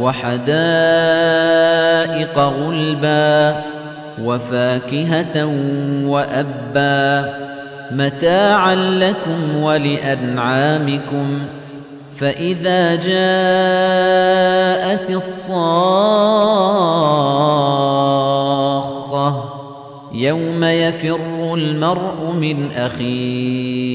وحدائق غلبا وفاكهة وأبا متاعا لكم ولأنعامكم فإذا جاءت الصاخة يوم يفر المرء من أخيه